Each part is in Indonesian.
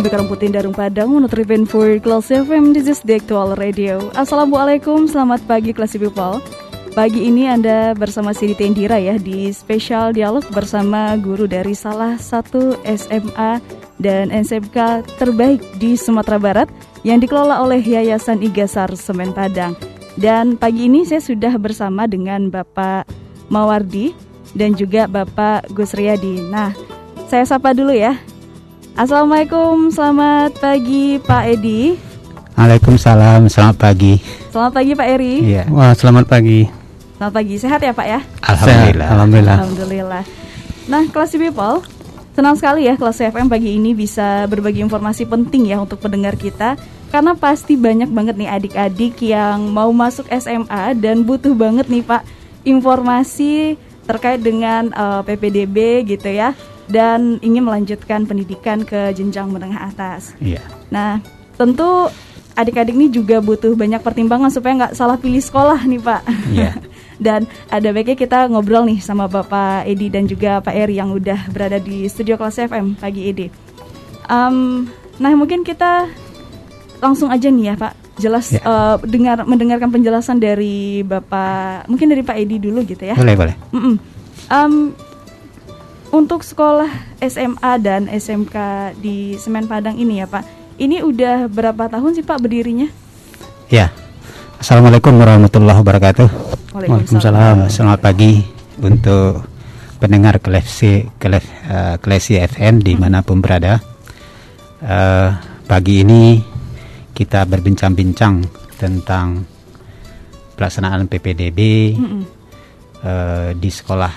Karang Putih Darung Padang menurut Riven for Class FM This is the actual radio. Assalamualaikum, selamat pagi Classy People. Pagi ini Anda bersama Sidi Tendira ya Di spesial dialog bersama guru dari salah satu SMA dan SMK terbaik di Sumatera Barat Yang dikelola oleh Yayasan Igasar Semen Padang. Dan pagi ini saya sudah bersama dengan Bapak Mawardi dan juga Bapak Gus Riyadi. Nah, saya sapa dulu ya Assalamualaikum, selamat pagi Pak Edi. Waalaikumsalam, selamat pagi. Selamat pagi Pak Eri. Iya. Wah, selamat pagi. Selamat pagi, sehat ya Pak ya? Alhamdulillah. Sehat, Alhamdulillah. Alhamdulillah. Nah, kelas people, senang sekali ya kelas FM pagi ini bisa berbagi informasi penting ya untuk pendengar kita. Karena pasti banyak banget nih adik-adik yang mau masuk SMA dan butuh banget nih Pak informasi terkait dengan uh, PPDB gitu ya dan ingin melanjutkan pendidikan ke jenjang menengah atas. Iya. Nah, tentu adik-adik ini juga butuh banyak pertimbangan supaya nggak salah pilih sekolah nih Pak. Iya. dan ada baiknya kita ngobrol nih sama Bapak Edi dan juga Pak Eri yang udah berada di studio kelas FM pagi Edi. Um, nah mungkin kita langsung aja nih ya Pak, jelas Ya. eh, dengar mendengarkan penjelasan dari Bapak, mungkin dari Pak Edi dulu gitu ya. Boleh, boleh. Mm-mm. Em, untuk sekolah SMA dan SMK di Semen Padang ini ya Pak, ini udah berapa tahun sih Pak berdirinya? Ya. Assalamualaikum warahmatullahi wabarakatuh. Waalaikumsalam. Selamat pagi untuk pendengar Klesi Klesi, eh, Klesi FM di mana pun berada. Eh, pagi ini kita berbincang-bincang tentang pelaksanaan PPDB Mm-mm. eh, di sekolah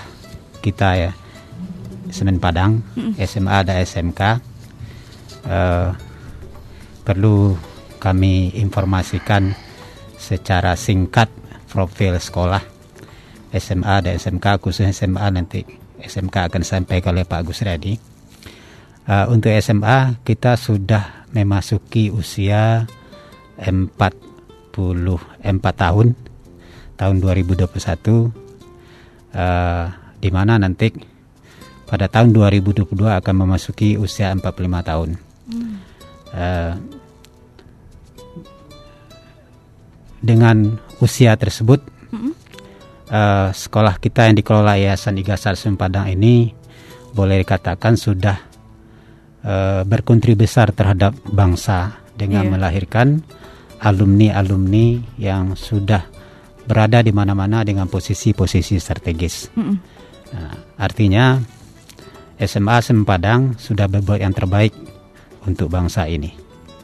kita ya Semen Padang SMA dan SMK Eh, perlu kami informasikan secara singkat profil sekolah. SMA dan SMK khususnya SMA nanti SMK akan sampaikan oleh Pak Gus Radi Eh, untuk SMA kita sudah memasuki usia 44 tahun tahun 2021 eh, di mana nanti pada tahun 2022 akan memasuki usia 45 tahun. Eh, dengan usia tersebut eh, sekolah kita yang dikelola Yayasan Igasar Padang ini boleh dikatakan sudah eh, berkontribusi besar terhadap bangsa dengan Iya. melahirkan alumni-alumni yang sudah berada di mana-mana dengan posisi-posisi strategis. Mm-mm. Nah, artinya SMA Sempadang sudah berbuat yang terbaik untuk bangsa ini.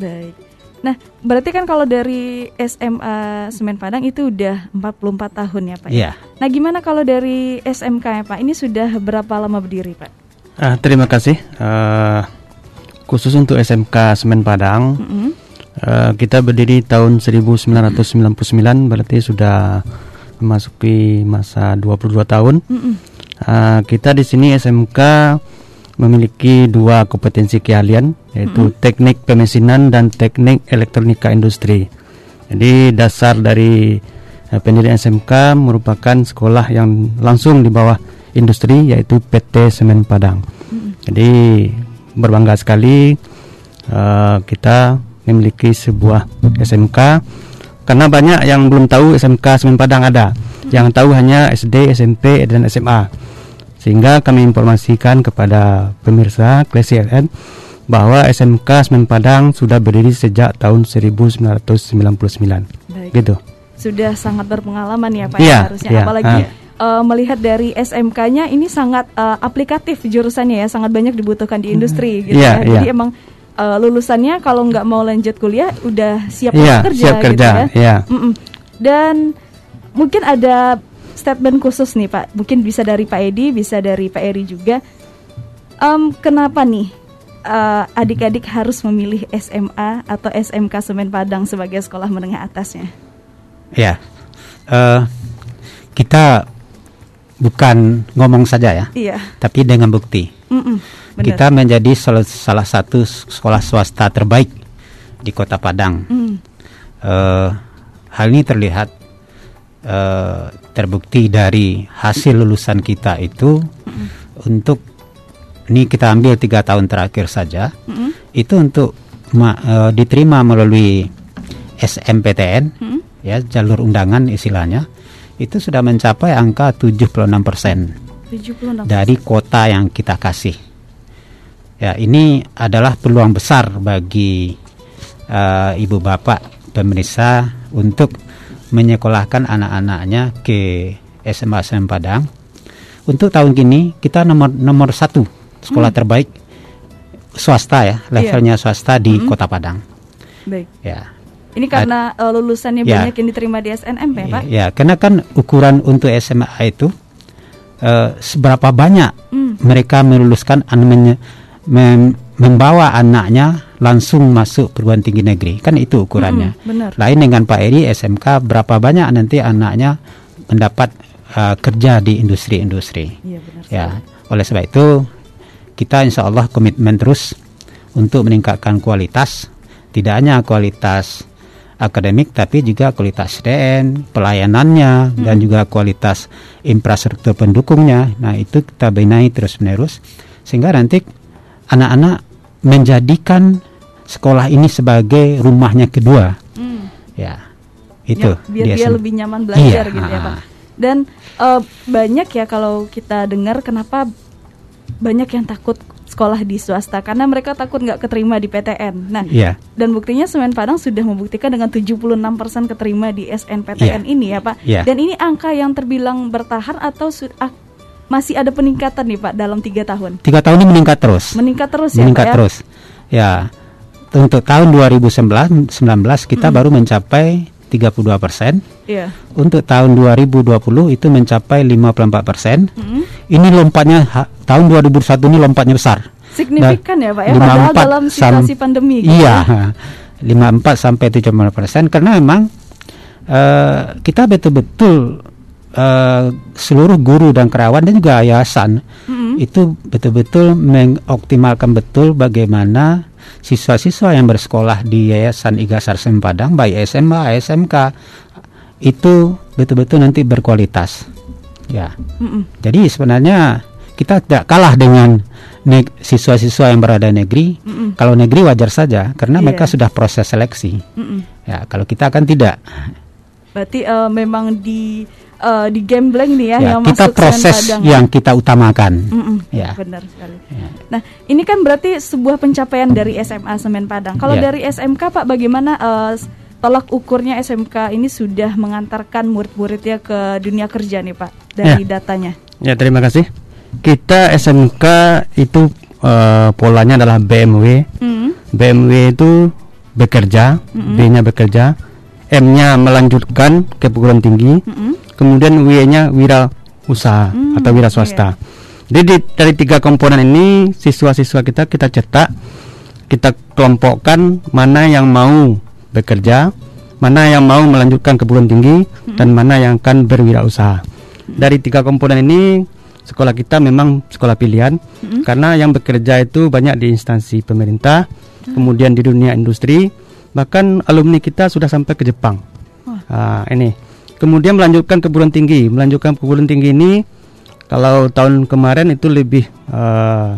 Baik. Nah, berarti kan kalau dari SMA Semen Padang itu udah 44 tahun ya Pak? ya? Iya. Nah, gimana kalau dari SMK ya Pak? Ini sudah berapa lama berdiri Pak? Ah, terima kasih. Eh, khusus untuk SMK Semen Padang, Mm-mm. eh, kita berdiri tahun 1999, berarti sudah memasuki masa 22 tahun. Mm-mm. Ah, kita di sini SMK memiliki dua kompetensi keahlian, yaitu teknik pemesinan dan teknik elektronika industri. Jadi dasar dari eh, pendirian SMK merupakan sekolah yang langsung di bawah industri, yaitu PT Semen Padang. Jadi berbangga sekali eh, kita memiliki sebuah SMK karena banyak yang belum tahu SMK Semen Padang ada. Yang tahu hanya SD, SMP dan SMA. Sehingga kami informasikan kepada pemirsa Klesi FM bahwa SMK Semen Padang sudah berdiri sejak tahun 1999. Baik. Gitu. Sudah sangat berpengalaman ya Pak Iya, ya, harusnya iya, apalagi ah. eh, melihat dari SMK-nya ini sangat eh, aplikatif jurusannya ya, sangat banyak dibutuhkan di industri gitu Iya, ya. Jadi iya. emang eh, lulusannya kalau nggak mau lanjut kuliah udah siap Iya, kerja siap gitu kerja, ya. iya. Mm-mm. Dan mungkin ada statement khusus nih Pak, mungkin bisa dari Pak Edi, bisa dari Pak Eri juga. Em, kenapa nih eh, adik-adik harus memilih SMA atau SMK Semen Padang sebagai sekolah menengah atasnya? Ya, eh, kita bukan ngomong saja ya, Iya. tapi dengan bukti. Mm-mm, benar. Kita menjadi salah, salah satu sekolah swasta terbaik di Kota Padang. Mm, Eh, hal ini terlihat eh, terbukti dari hasil lulusan kita itu untuk ini kita ambil tiga tahun terakhir saja mm-mm, itu untuk ma- eh, diterima melalui SMPTN mm-mm. ya jalur undangan istilahnya itu sudah mencapai angka 76 persen 76. dari kota yang kita kasih. Ya, ini adalah peluang besar bagi eh, ibu bapak pemirsa untuk menyekolahkan anak-anaknya ke SMA SNM Padang. Untuk tahun ini kita nomor nomor satu sekolah terbaik swasta ya, levelnya swasta di Kota Padang. Baik. Ya. Ini karena eh, lulusannya Ya. banyak yang diterima di SNM ya, Pak? Ya, karena kan ukuran untuk SMA itu eh, seberapa banyak Mm. mereka meluluskan an- menye- mem- membawa anaknya langsung masuk perguruan tinggi negeri kan itu ukurannya. Mm-mm, benar. Lain dengan Pak Eri SMK berapa banyak nanti anaknya mendapat eh, kerja di industri-industri. Iya, benar. Ya, oleh sebab itu kita insya Allah komitmen terus untuk meningkatkan kualitas, tidak hanya kualitas akademik tapi juga kualitas SDN, pelayanannya dan juga kualitas infrastruktur pendukungnya. Nah, itu kita benahi terus-menerus sehingga nanti anak-anak menjadikan sekolah ini sebagai rumahnya kedua. Mm. Ya. Itu Ya, biar dia dia lebih nyaman belajar Iya, gitu ya pak. Dan eh, banyak ya kalau kita dengar kenapa banyak yang takut sekolah di swasta karena mereka takut nggak keterima di PTN. Nah, Iya. dan buktinya Semen Padang sudah membuktikan dengan 76% keterima di SNPTN Iya. ini ya Pak. Iya. Dan ini angka yang terbilang bertahan atau su- masih ada peningkatan nih Pak dalam tiga tahun? Tiga tahun ini meningkat terus. Meningkat terus ya meningkat ya? terus. Ya, untuk tahun 2019 19 kita baru mencapai 32 persen. Iya. Untuk tahun 2020 itu mencapai 54 persen. Mm-mm. Ini lompatnya ha- tahun 2021 ini lompatnya besar. Signifikan ya Pak ya, 54 padahal dalam situasi pandemi. gitu Iya, ya. 54 sampai 70 persen karena memang eh, kita betul-betul eh, seluruh guru dan kerawan dan juga yayasan Mm-mm. itu betul-betul mengoptimalkan betul bagaimana siswa-siswa yang bersekolah di Yayasan Igasar Sempadang baik SMA, SMK itu betul-betul nanti berkualitas. Ya. Mm-mm. Jadi sebenarnya kita tidak kalah dengan siswa-siswa yang berada di negeri. Mm-mm. Kalau negeri wajar saja karena Iya. mereka sudah proses seleksi. Mm-mm. Ya, kalau kita kan tidak. Berarti eh, memang di eh, di gambling nih ya, Ya, yang kita masuk proses Padang. yang kita utamakan. Mm-mm, Ya. benar sekali. Nah, ini kan berarti sebuah pencapaian dari SMA Semen Padang. Kalau Ya. dari SMK Pak, bagaimana s- tolak ukurnya SMK ini sudah mengantarkan murid-muridnya ke dunia kerja nih Pak dari datanya? Ya terima kasih. Kita SMK itu eh, polanya adalah BMW. Mm, BMW itu bekerja, B-nya bekerja, M-nya melanjutkan ke perguruan tinggi, mm-mm, kemudian W-nya wira usaha Hmm, atau wira swasta. Jadi di- dari tiga komponen ini siswa-siswa kita kita cetak, kita kelompokkan mana yang mau bekerja, mana yang mau melanjutkan ke perguruan tinggi, dan mana yang akan berwirausaha. Dari tiga komponen ini sekolah kita memang sekolah pilihan karena yang bekerja itu banyak di instansi pemerintah, kemudian di dunia industri, bahkan alumni kita sudah sampai ke Jepang. Ah, ini. Kemudian melanjutkan ke perguruan tinggi. Melanjutkan ke perguruan tinggi ini kalau tahun kemarin itu lebih eh,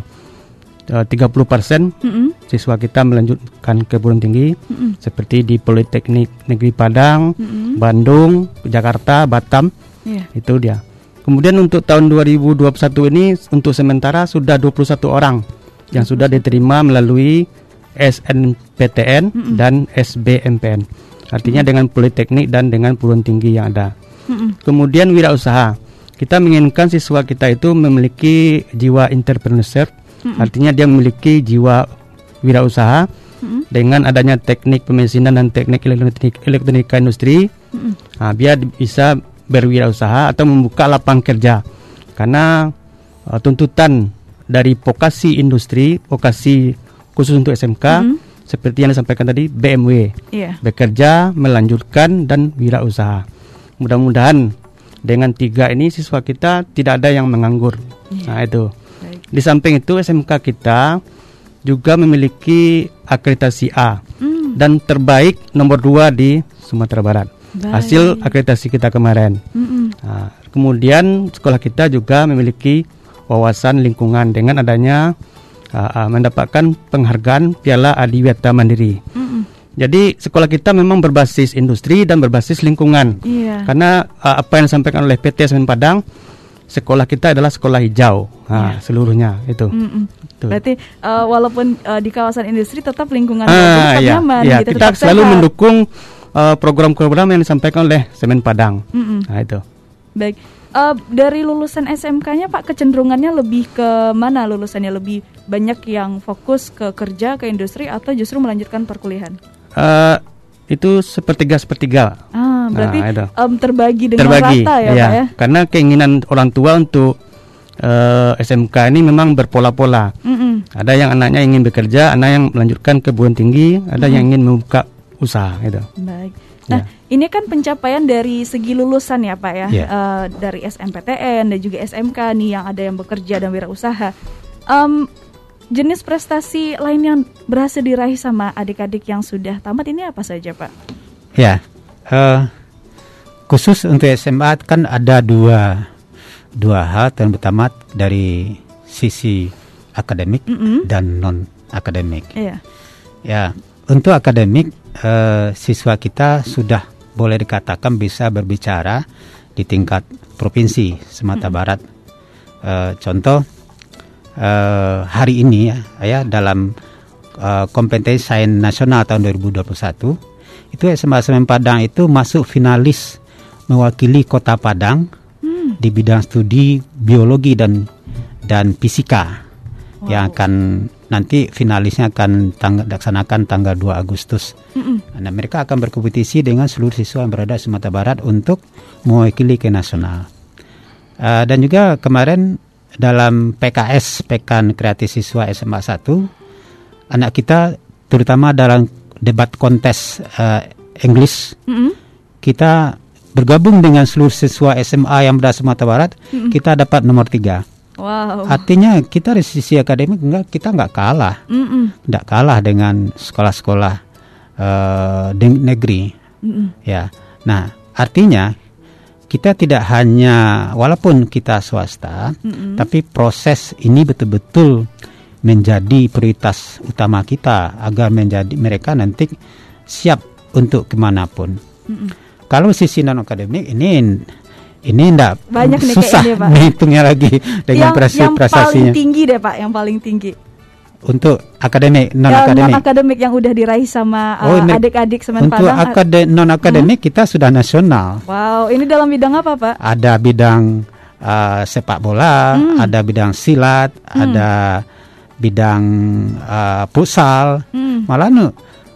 eh, 30 persen mm-mm, siswa kita melanjutkan ke perguruan tinggi mm-mm, seperti di Politeknik Negeri Padang, mm-mm. Bandung, Jakarta, Batam Iya. itu dia. Kemudian untuk tahun 2021 ini untuk sementara sudah 21 orang yang sudah diterima melalui SNPTN dan SBMPN. Artinya dengan politeknik dan dengan perguruan tinggi yang ada. Mm-mm. Kemudian wirausaha. Kita menginginkan siswa kita itu memiliki jiwa entrepreneurship. Artinya dia memiliki jiwa wirausaha dengan adanya teknik pemesinan dan teknik elektronik elektronika industri. Nah, biar bisa berwirausaha atau membuka lapangan kerja. Karena uh, tuntutan dari vokasi industri, vokasi khusus untuk SMK seperti yang disampaikan tadi BMW Iya. bekerja, melanjutkan dan wirausaha. Mudah-mudahan dengan tiga ini siswa kita tidak ada yang menganggur. Nah itu. Baik. Di samping itu SMK kita juga memiliki akreditasi A Hmm, dan terbaik nomor dua di Sumatera Barat. Baik. Hasil akreditasi kita kemarin. mm-mm. Nah, kemudian sekolah kita juga memiliki wawasan lingkungan dengan adanya uh, uh, mendapatkan penghargaan Piala Adiwiyata Mandiri. Mm-mm. Jadi sekolah kita memang berbasis industri dan berbasis lingkungan. Iya. Karena uh, apa yang disampaikan oleh PT Semen Padang, sekolah kita adalah sekolah hijau. Nah, seluruhnya itu. Mm-mm. Tuh. Berarti uh, walaupun uh, di kawasan industri tetap lingkungan Ah, tetap iya, nyaman, iya. gitu, kita tetap selalu sehat. mendukung uh, program-program yang disampaikan oleh Semen Padang. Mm-mm. Nah, itu. Baik. Uh, dari lulusan SMK-nya Pak kecenderungannya lebih ke mana lulusannya lebih banyak yang fokus ke kerja ke industri atau justru melanjutkan perkuliahan? Uh, itu sepertiga sepertiga Ah, berarti Nah, itu. um, terbagi dengan terbagi rata ya, iya. Pak ya. karena keinginan orang tua untuk eh, SMK ini memang berpola-pola Mm-mm. ada yang anaknya ingin bekerja anak yang melanjutkan ke perguruan tinggi ada yang ingin membuka usaha gitu Baik. Nah, ini kan pencapaian dari segi lulusan ya Pak ya, Iya. Eh, dari SMPTN dan juga SMK nih yang ada yang bekerja dan wirausaha. Em, jenis prestasi lain yang berhasil diraih sama adik-adik yang sudah tamat ini apa saja Pak? Ya, eh, khusus untuk SMA kan ada dua dua hal yang pertama dari sisi akademik Mm-mm. dan non akademik. Iya. Ya, untuk akademik eh, siswa kita sudah boleh dikatakan bisa berbicara di tingkat provinsi Sumatera Barat. Eh, contoh eh, hari ini ya, ya dalam eh, kompetensi sains nasional tahun 2021 itu SMA SMM Padang itu masuk finalis mewakili Kota Padang di bidang studi biologi dan dan fisika yang akan nanti finalisnya akan tang- dilaksanakan tanggal 2 Agustus. Mm-mm. Nah, mereka akan berkompetisi dengan seluruh siswa yang berada di Sumatera Barat untuk mewakili ke nasional. Eh, dan juga kemarin dalam PKS Pekan Kreatif Siswa SMA 1 anak kita terutama dalam debat kontes eh, English Mm-mm. kita bergabung dengan seluruh siswa SMA yang berada di Sumatera Barat kita dapat nomor tiga. Wow. Artinya kita dari sisi akademik enggak kita nggak kalah, Mm-mm. nggak kalah dengan sekolah-sekolah eh, di negeri. Mm-mm. Ya, nah artinya kita tidak hanya walaupun kita swasta, Mm-mm. tapi proses ini betul-betul menjadi prioritas utama kita agar menjadi mereka nanti siap untuk ke mana pun. Mm-mm. Kalau sisi non akademik ini ini enggak Banyak nih susah kayaknya, Pak. menghitungnya lagi dengan yang, prestasi yang paling prestasinya tinggi deh Pak, yang paling tinggi. untuk akademik non yang akademik. non akademik yang udah diraih sama Oh, uh, ini- adik-adik Semen Untuk Padang. akade non akademik kita sudah nasional. Wow, ini dalam bidang apa Pak? Ada bidang uh, sepak bola, Hmm. ada bidang silat, ada bidang uh, futsal. Hmm. Malah nu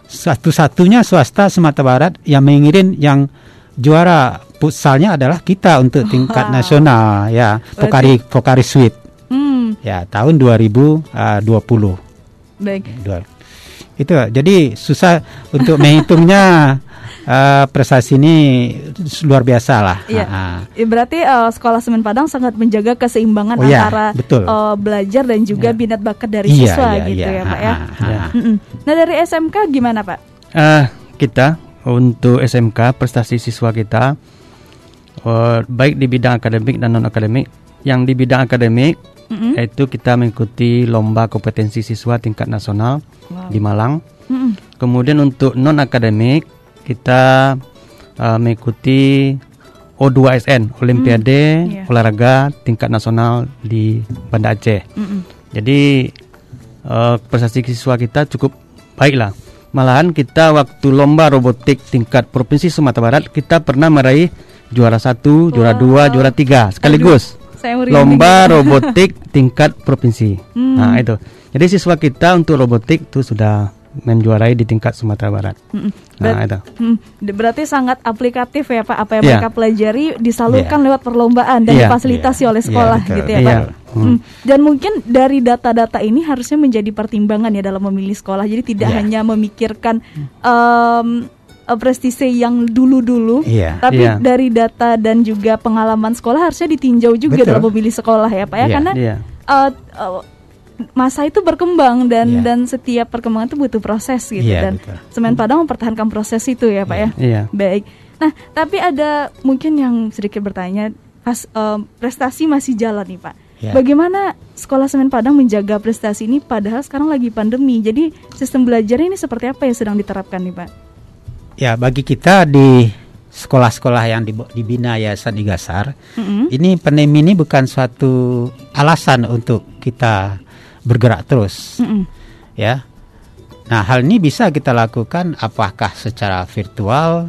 satu-satunya swasta Sumatera Barat yang mengirim yang juara futsalnya adalah kita untuk tingkat Wow. nasional ya Pokari Pokari Sweet Hmm, ya tahun 2020 baik. Dua. itu jadi susah untuk menghitungnya eh, prestasi ini luar biasa lah Iya. Ah, ah. Ya, berarti uh, sekolah Semen Padang sangat menjaga keseimbangan Oh, iya, antara betul. uh, belajar dan juga minat bakat dari Iya, siswa iya, gitu iya. ya Pak Ah, ya. ah, ah. Mm-mm. Nah dari SMK gimana Pak? Eh, kita untuk SMK prestasi siswa kita eh, baik di bidang akademik dan non akademik. Yang di bidang akademik Mm-mm. yaitu kita mengikuti lomba kompetensi siswa tingkat nasional Wow. di Malang. Mm-mm. Kemudian untuk non akademik kita eh, mengikuti O2SN Olimpiade iya. olahraga tingkat nasional di Banda Aceh. Mm-mm. Jadi eh, prestasi siswa kita cukup baiklah. Malahan kita waktu lomba robotik tingkat provinsi Sumatera Barat kita pernah meraih juara satu, juara Wow. dua, juara tiga sekaligus. Saya merinding. Lomba robotik tingkat provinsi. Hmm. Nah itu. Jadi siswa kita untuk robotik itu sudah menjuarai di tingkat Sumatera Barat. Mm-mm. Nah, Ber- itu. Hmm, berarti sangat aplikatif ya Pak apa yang Iya. mereka pelajari disalurkan Iya. lewat perlombaan dan Iya. difasilitasi Iya. oleh Iya, sekolah betul. gitu ya. Pak. Hmm. Dan mungkin dari data-data ini harusnya menjadi pertimbangan ya dalam memilih sekolah. Jadi tidak Iya. hanya memikirkan em, eh, prestise yang dulu-dulu, Iya. tapi Iya. dari data dan juga pengalaman sekolah harusnya ditinjau juga Betul. dalam memilih sekolah ya Pak ya Iya. karena Iya. eh, eh, masa itu berkembang dan Iya. dan setiap perkembangan itu butuh proses gitu Iya, dan betul. Semen Padang mempertahankan proses itu ya Pak ya. Iya. Baik. Nah, tapi ada mungkin yang sedikit bertanya pas em, prestasi masih jalan nih Pak. Ya. Bagaimana Sekolah Semen Padang menjaga prestasi ini padahal sekarang lagi pandemi. Jadi sistem belajarnya ini seperti apa yang sedang diterapkan nih Pak? Ya, bagi kita di sekolah-sekolah yang dibina Yayasan Igasar, Mm-mm. ini pandemi ini bukan suatu alasan untuk kita bergerak terus, Mm-mm. ya. Nah, hal ini bisa kita lakukan apakah secara virtual,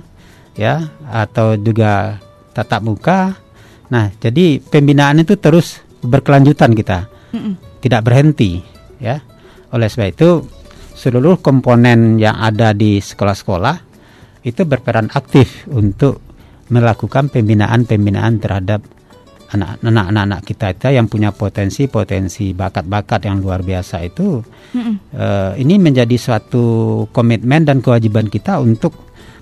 ya, atau juga tatap muka. Nah, jadi pembinaan itu terus berkelanjutan kita, Mm-mm. tidak berhenti, ya. Oleh sebab itu, seluruh komponen yang ada di sekolah-sekolah itu berperan aktif untuk melakukan pembinaan-pembinaan terhadap anak-anak kita itu yang punya potensi-potensi bakat-bakat yang luar biasa itu Mm-mm. eh, ini menjadi suatu komitmen dan kewajiban kita untuk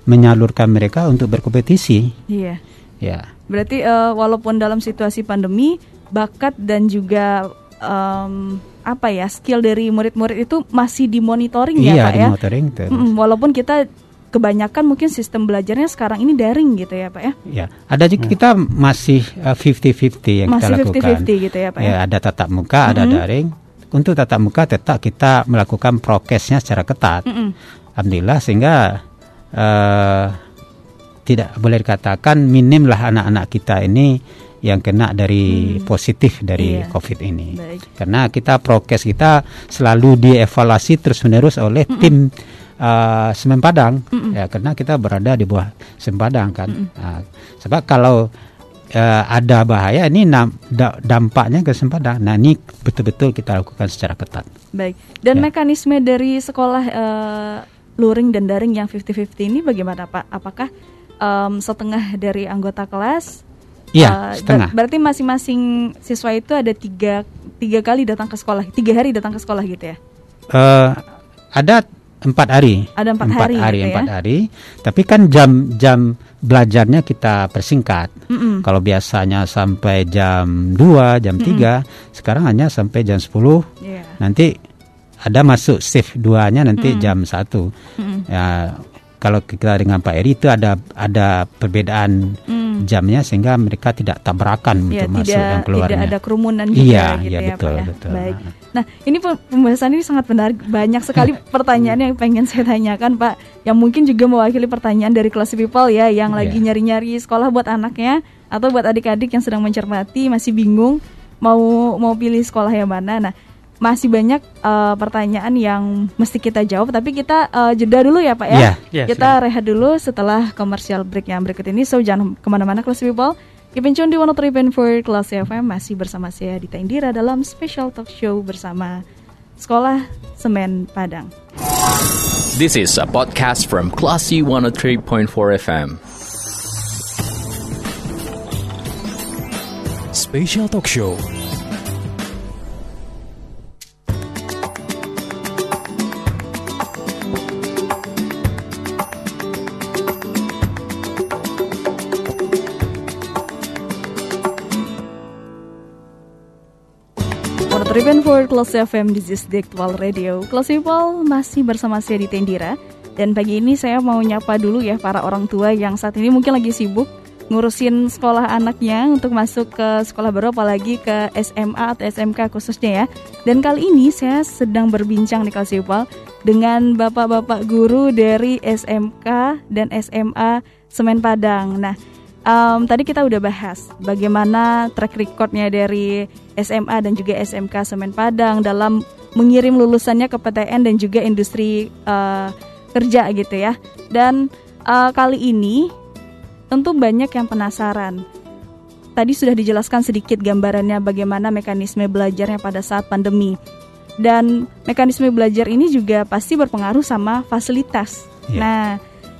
menyalurkan mereka untuk berkompetisi Iya. ya Berarti eh, walaupun dalam situasi pandemi, bakat dan juga em, apa ya skill dari murid-murid itu masih dimonitoring ya iya Pak di ya. monitoring terus. Mm-mm, walaupun kita kebanyakan mungkin sistem belajarnya sekarang ini daring gitu ya Pak ya. ya ada juga kita masih eh, 50-50 yang Masih kita lakukan 50-50 gitu ya Pak ya. ya ada tatap muka ada Mhm. daring untuk tatap muka tetap kita melakukan prokesnya secara ketat Mm-mm. Alhamdulillah sehingga eh, tidak boleh dikatakan minim lah anak-anak kita ini yang kena dari positif dari Iya. COVID ini. Baik. Karena kita prokes kita selalu dievaluasi terus-menerus oleh tim eh, Semen Padang ya karena kita berada di bawah Semen Padang kan. Nah, sebab kalau eh, ada bahaya ini nam- da- dampaknya ke Semen Padang. Nah, ini betul-betul kita lakukan secara ketat. Baik. Dan Ya. mekanisme dari sekolah eh, luring dan daring yang 50-50 ini bagaimana Pak? Apakah em, setengah dari anggota kelas? Iya, ber- setengah. berarti masing-masing siswa itu ada tiga tiga kali datang ke sekolah, tiga hari datang ke sekolah gitu ya? Eh, ada empat hari. Ada empat hari gitu ya? empat hari. Tapi kan jam-jam belajarnya kita persingkat. Mm-mm. Kalau biasanya sampai jam 2, jam 3, sekarang hanya sampai jam 10. Iya. Nanti ada masuk shift duanya nanti jam 1. Mm-mm. Ya, kalau kita dengan Pak Eri itu ada ada perbedaan Mm. Jamnya sehingga mereka tidak tabrakan Ya, untuk masuk tidak dan keluarnya. tidak ada kerumunan juga Iya, gitu iya, ya betul, Pak ya. betul. Baik. Nah, ini pem- pembahasan ini sangat menarik. Banyak sekali pertanyaan yang pengen saya tanyakan, Pak. Yang mungkin juga mewakili pertanyaan dari kelas people ya yang lagi Iya. nyari-nyari sekolah buat anaknya atau buat adik-adik yang sedang mencermati masih bingung mau mau pilih sekolah yang mana. Nah, masih banyak eh, pertanyaan yang mesti kita jawab, tapi kita eh, jeda dulu ya, Pak ya. Iya. Iya, kita rehat dulu setelah komersial break yang berikut ini. So jangan ke mana-mana kelas people. Keep in tune di 103.4 Kelas FM masih bersama saya Dita Indira dalam special talk show bersama Sekolah Semen Padang. This is a podcast from Classy 103.4 FM. Special Talk Show. Monotriben for Kelas FM This is the actual radio People masih bersama saya Dita Indira Dan pagi ini saya mau nyapa dulu ya para orang tua yang saat ini mungkin lagi sibuk ngurusin sekolah anaknya untuk masuk ke sekolah baru apalagi ke SMA atau SMK khususnya ya. Dan kali ini saya sedang berbincang di People dengan bapak-bapak guru dari SMK dan SMA Semen Padang. Nah, Em, tadi kita udah bahas bagaimana track recordnya dari SMA dan juga SMK Semen Padang dalam mengirim lulusannya ke PTN dan juga industri eh, kerja gitu ya. Dan eh, kali ini tentu banyak yang penasaran. Tadi sudah dijelaskan sedikit gambarannya bagaimana mekanisme belajarnya pada saat pandemi. Dan mekanisme belajar ini juga pasti berpengaruh sama fasilitas. Iya. Nah,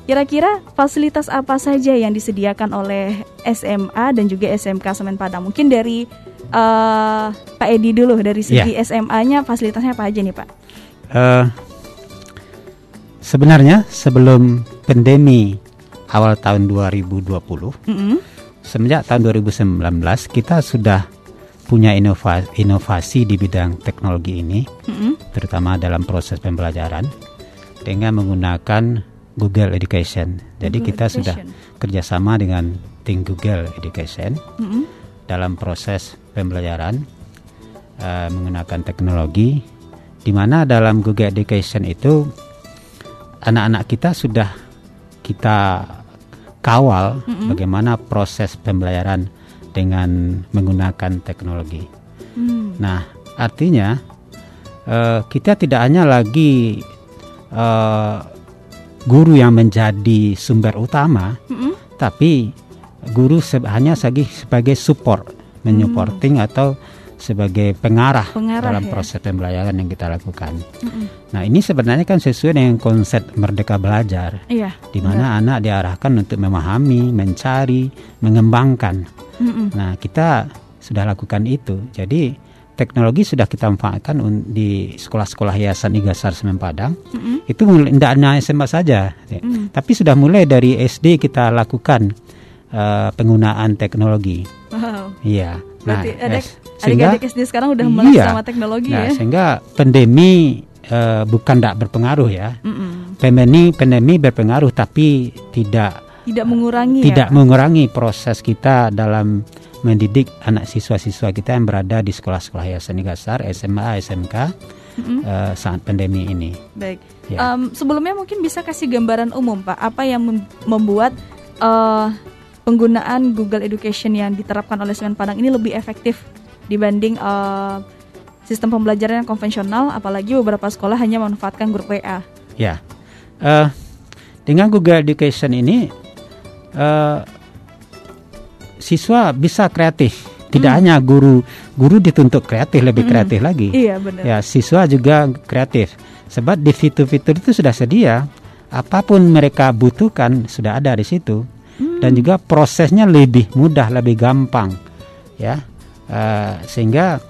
kira-kira fasilitas apa saja yang disediakan oleh SMA dan juga SMK Semen Padang? Mungkin dari eh, Pak Edi dulu dari segi Iya. SMA-nya fasilitasnya apa aja nih Pak? Eh, sebenarnya sebelum pandemi awal tahun 2020, Mm-mm. semenjak tahun 2019 kita sudah punya inova- inovasi di bidang teknologi ini, Mm-mm. terutama dalam proses pembelajaran dengan menggunakan Google Education. Jadi Google kita sudah Education. kerjasama dengan tim Google Education Mm-mm. dalam proses pembelajaran eh, menggunakan teknologi di mana dalam Google Education itu anak-anak kita sudah kita kawal bagaimana proses pembelajaran dengan menggunakan teknologi. Hmm. Nah, artinya eh, kita tidak hanya lagi eh, guru yang menjadi sumber utama, Mm-mm. tapi guru hanya sebagai sebagai support, menyupporting atau sebagai pengarah, Pengarah, dalam ya. proses pembelajaran yang kita lakukan. Mm-mm. Nah, ini sebenarnya kan sesuai dengan konsep merdeka belajar, Iya. di mana anak diarahkan untuk memahami, mencari, mengembangkan. Mm-mm. Nah, kita sudah lakukan itu. Jadi teknologi sudah kita manfaatkan di sekolah-sekolah Yayasan Igasar Semen Padang. Mm-mm. Itu mulai- tidak hanya SMA saja, ya. Mm. tapi sudah mulai dari SD kita lakukan eh, penggunaan teknologi. Wow. Iya. Nah, adik, sehingga adik-adik SD sekarang udah melek Iya. sama teknologi nah, ya. sehingga pandemi eh, bukan tidak berpengaruh ya. Mm-mm. Pandemi pandemi berpengaruh tapi tidak Tidak mengurangi tidak ya. mengurangi proses kita dalam mendidik anak siswa-siswa kita yang berada di sekolah-sekolah Yayasan Igasar, SMA, SMK Mm-mm. eh, saat pandemi ini. Baik. Ya. Em, sebelumnya mungkin bisa kasih gambaran umum Pak, apa yang mem- membuat eh, penggunaan Google Education yang diterapkan oleh Semen Padang ini lebih efektif dibanding eh, sistem pembelajaran yang konvensional, apalagi beberapa sekolah hanya memanfaatkan grup WA. Ya, Eh, dengan Google Education ini eh, siswa bisa kreatif. Tidak hanya guru guru dituntut kreatif lebih kreatif lagi. Iya benar. Ya, siswa juga kreatif. Sebab di fitur-fitur itu sudah sedia. Apa pun mereka butuhkan sudah ada di situ. Dan juga prosesnya lebih mudah, lebih gampang. Ya. Eh, sehingga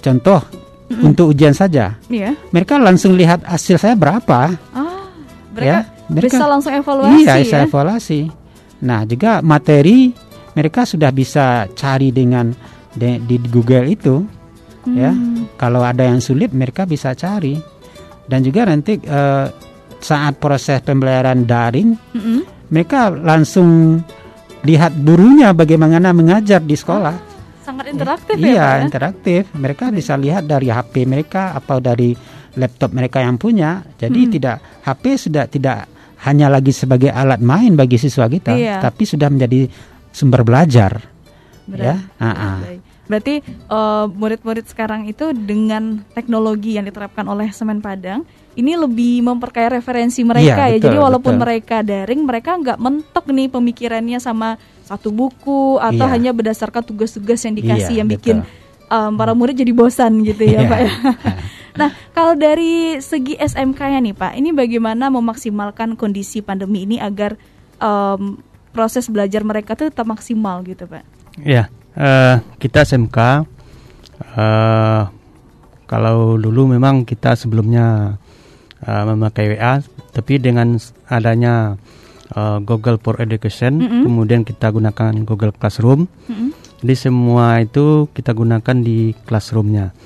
contoh untuk ujian saja, Iya. mereka langsung lihat hasil saya berapa. Ah, mereka, Ya, mereka- bisa langsung evaluasi iya, ya. bisa evaluasi. Nah, juga materi mereka sudah bisa cari dengan de- di Google itu, ya. Hmm. Kalau ada yang sulit mereka bisa cari. Dan juga nanti eh, saat proses pembelajaran daring, Mm-mm. mereka langsung lihat gurunya bagaimana mengajar di sekolah. Sangat interaktif ya, iya, Pak ya. interaktif. Mereka bisa lihat dari HP mereka atau dari laptop mereka yang punya. Jadi Hmm. tidak HP sudah tidak hanya lagi sebagai alat main bagi siswa kita, Iya. tapi sudah menjadi sumber belajar. Berat. Ya, ah, ah. Berarti eh, murid-murid sekarang itu dengan teknologi yang diterapkan oleh Semen Padang ini lebih memperkaya referensi mereka ya. betul, Jadi walaupun betul. mereka daring, mereka nggak mentok nih pemikirannya sama satu buku atau Iya. hanya berdasarkan tugas-tugas yang dikasih Iya, yang bikin em, para murid jadi bosan gitu ya, Iya. Pak. ya. nah, kalau dari segi SMK-nya nih, Pak, ini bagaimana memaksimalkan kondisi pandemi ini agar em, proses belajar mereka tuh tetap maksimal gitu, Pak? Ya, eh, kita SMK. eh, kalau dulu memang kita sebelumnya eh, memakai WA, tapi dengan adanya eh, Google for Education, Mm-mm. kemudian kita gunakan Google Classroom. Mm-mm. Jadi semua itu kita gunakan di classroomnya,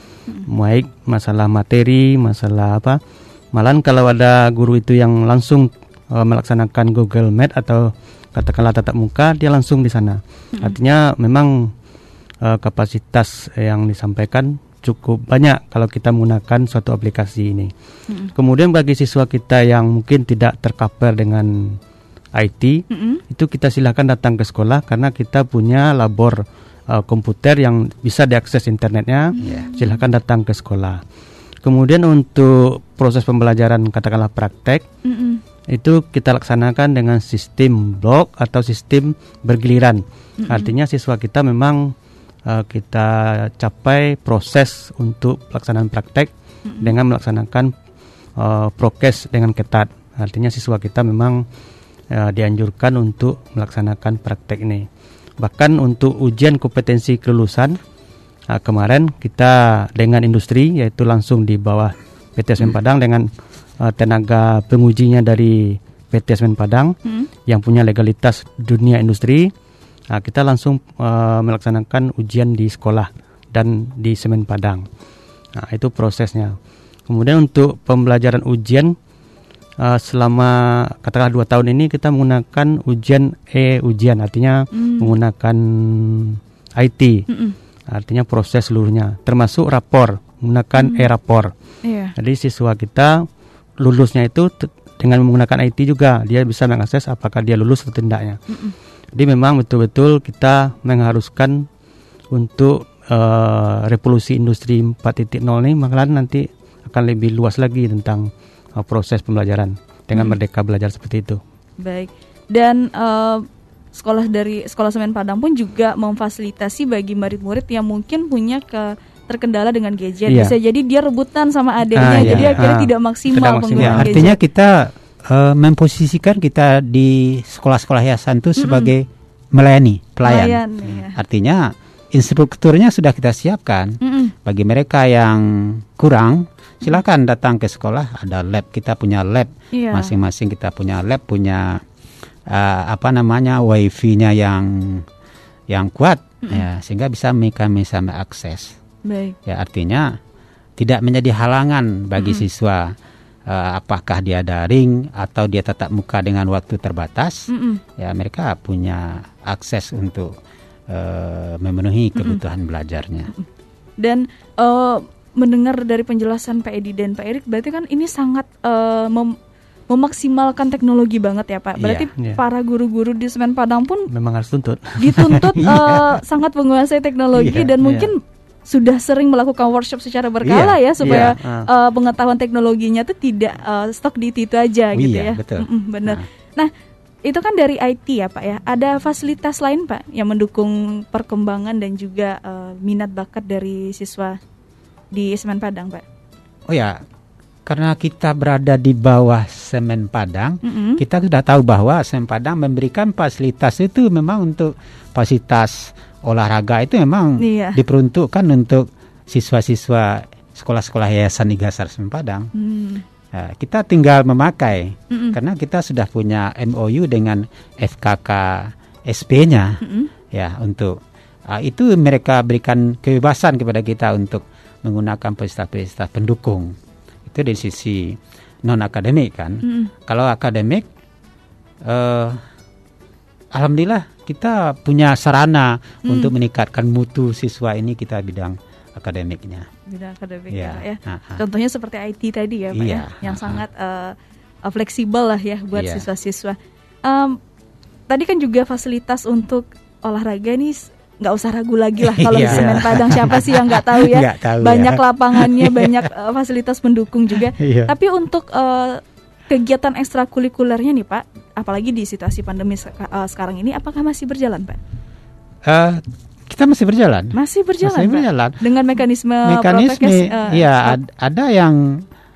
baik masalah materi, masalah apa. Malahan kalau ada guru itu yang langsung eh, melaksanakan Google Meet atau katakanlah tatap muka, dia langsung di sana. Artinya memang eh, kapasitas yang disampaikan cukup banyak kalau kita menggunakan suatu aplikasi ini. Kemudian bagi siswa kita yang mungkin tidak tercover dengan IT, Mm-mm. itu kita silakan datang ke sekolah karena kita punya labor uh, komputer yang bisa diakses internetnya. Silakan datang ke sekolah. Kemudian untuk proses pembelajaran katakanlah praktek Mm-mm. Itu kita laksanakan dengan sistem blok atau sistem bergiliran. Artinya siswa kita memang uh, kita capai proses untuk pelaksanaan praktek dengan melaksanakan uh, prokes dengan ketat. Artinya siswa kita memang uh, dianjurkan untuk melaksanakan praktek ini. Bahkan untuk ujian kompetensi kelulusan uh, kemarin kita dengan industri yaitu langsung di bawah PT Semen Padang dengan uh, tenaga pengujinya dari PT Semen Padang hmm. yang punya legalitas dunia industri. Nah, kita langsung uh, melaksanakan ujian di sekolah dan di Semen Padang. Nah, itu prosesnya. Kemudian untuk pembelajaran ujian uh, selama katakanlah dua tahun ini kita menggunakan ujian e ujian, artinya Hmm. menggunakan IT, Mm-mm. artinya proses seluruhnya, termasuk rapor menggunakan Hmm. e-rapor. Iya. Jadi siswa kita lulusnya itu dengan menggunakan IT juga dia bisa mengakses apakah dia lulus atau tidaknya. Mm-mm. Jadi memang betul-betul kita mengharuskan untuk eh, revolusi industri 4.0 ini malahan nanti akan lebih luas lagi tentang eh, proses pembelajaran dengan Hmm. merdeka belajar seperti itu. Baik. Dan eh, sekolah dari Sekolah Semen Padang pun juga memfasilitasi bagi murid-murid yang mungkin punya ke terkendala dengan gadget. Iya. Bisa jadi dia rebutan sama adiknya, Ah, jadi akhirnya Ah, tidak maksimal tidak maksimal. penggunaan Ya, artinya gadget. kita eh, memposisikan kita di sekolah-sekolah yayasan itu sebagai melayani pelayan. Pelayan, iya. Artinya instrukturnya sudah kita siapkan. Mm-mm. Bagi mereka yang kurang, silakan datang ke sekolah. Ada lab, kita punya lab. Iya. Masing-masing kita punya lab, punya eh, apa namanya wifi-nya yang yang kuat, ya, sehingga bisa mereka bisa mengakses. Baik. Ya artinya tidak menjadi halangan bagi siswa eh, apakah dia daring atau dia tatap muka dengan waktu terbatas. Mm-mm. Ya mereka punya akses untuk eh, memenuhi kebutuhan belajarnya. Dan eh, mendengar dari penjelasan Pak Edi dan Pak Erik, berarti kan ini sangat eh, mem- memaksimalkan teknologi banget ya Pak. Berarti Iya. para guru-guru di Semen Padang pun Memang harus tuntut. dituntut eh, sangat menguasai teknologi Iya, dan iya. mungkin sudah sering melakukan workshop secara berkala ya Iya, supaya iya. eh, pengetahuan teknologinya tuh tidak eh, stok di itu aja Oh, gitu iya, ya. betul. Mm-mm, benar. Nah. Nah, itu kan dari IT ya Pak ya. Ada fasilitas lain Pak yang mendukung perkembangan dan juga eh, minat bakat dari siswa di Semen Padang Pak. Oh ya, karena kita berada di bawah Semen Padang, Mm-mm. kita sudah tahu bahwa Semen Padang memberikan fasilitas itu memang untuk fasilitas olahraga itu memang Iya. diperuntukkan untuk siswa-siswa sekolah-sekolah yayasan Igasar Semen Padang. Hmm. Nah, kita tinggal memakai Mm-mm. karena kita sudah punya MOU dengan FKK SP-nya Mm-mm. ya untuk ah, itu mereka berikan kebebasan kepada kita untuk menggunakan fasilitas-fasilitas pendukung itu dari sisi non akademik kan Mm-mm. kalau akademik eh alhamdulillah kita punya sarana Hmm. untuk meningkatkan mutu siswa ini kita bidang akademiknya Bidang akademik Iya. ya. Ah. Contohnya seperti IT tadi ya Pak Iya. ya, yang Ah, ah. sangat eh, fleksibel lah ya buat Iya. siswa-siswa. Em, tadi kan juga fasilitas untuk olahraga nih nggak usah ragu lagi lah kalau di Iya. Semen Padang siapa sih yang nggak tahu ya. Tahu banyak ya. lapangannya, banyak eh, fasilitas pendukung juga. Tapi untuk eh, kegiatan ekstrakurikulernya nih Pak, apalagi di situasi pandemi seka- eh, sekarang ini, apakah masih berjalan Pak? Eh, kita masih berjalan Masih berjalan. Masih Pak? berjalan. Dengan mekanisme, mekanisme eh, ya stop. ad- ada yang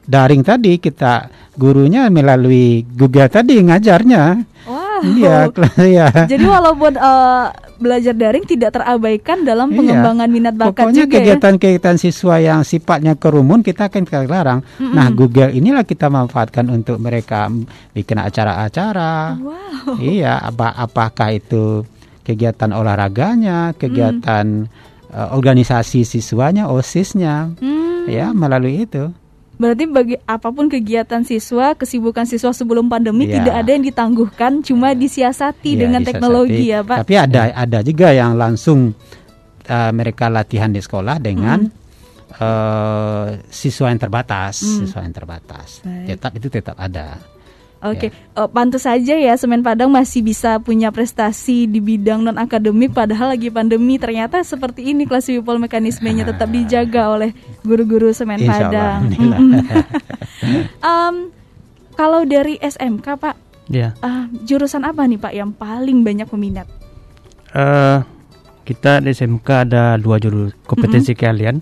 daring tadi kita gurunya melalui Google tadi ngajarnya Wow. iya ya Jadi walaupun eh, belajar daring tidak terabaikan dalam Iya. pengembangan minat bakat Pokoknya juga ya. kegiatan-kegiatan siswa yang sifatnya kerumun kita akan kita larang. Nah, Google inilah kita manfaatkan untuk mereka bikin acara-acara. Wow. Iya, apa apakah itu kegiatan olahraganya, kegiatan eh, organisasi siswanya, OSISnya. Hmm, Ya, melalui itu. Berarti bagi apa pun kegiatan siswa, kesibukan siswa sebelum pandemi Iya. tidak ada yang ditangguhkan, cuma disiasati Iya, dengan bisa teknologi ya, Pak. Tapi ada ada juga yang langsung uh, mereka latihan di sekolah dengan uh, siswa yang terbatas, Hmm. siswa yang terbatas. Baik. Tetap itu tetap ada. Oke, Eh, pantas saja ya Semen Padang masih bisa punya prestasi di bidang non akademik padahal lagi pandemi ternyata seperti ini kelas people mekanismenya tetap dijaga oleh guru-guru Semen Insya Padang. Em, kalau dari SMK Pak, Ya. ah, jurusan apa nih Pak yang paling banyak peminat? Eh, kita di SMK ada dua jurus kompetensi keahlian.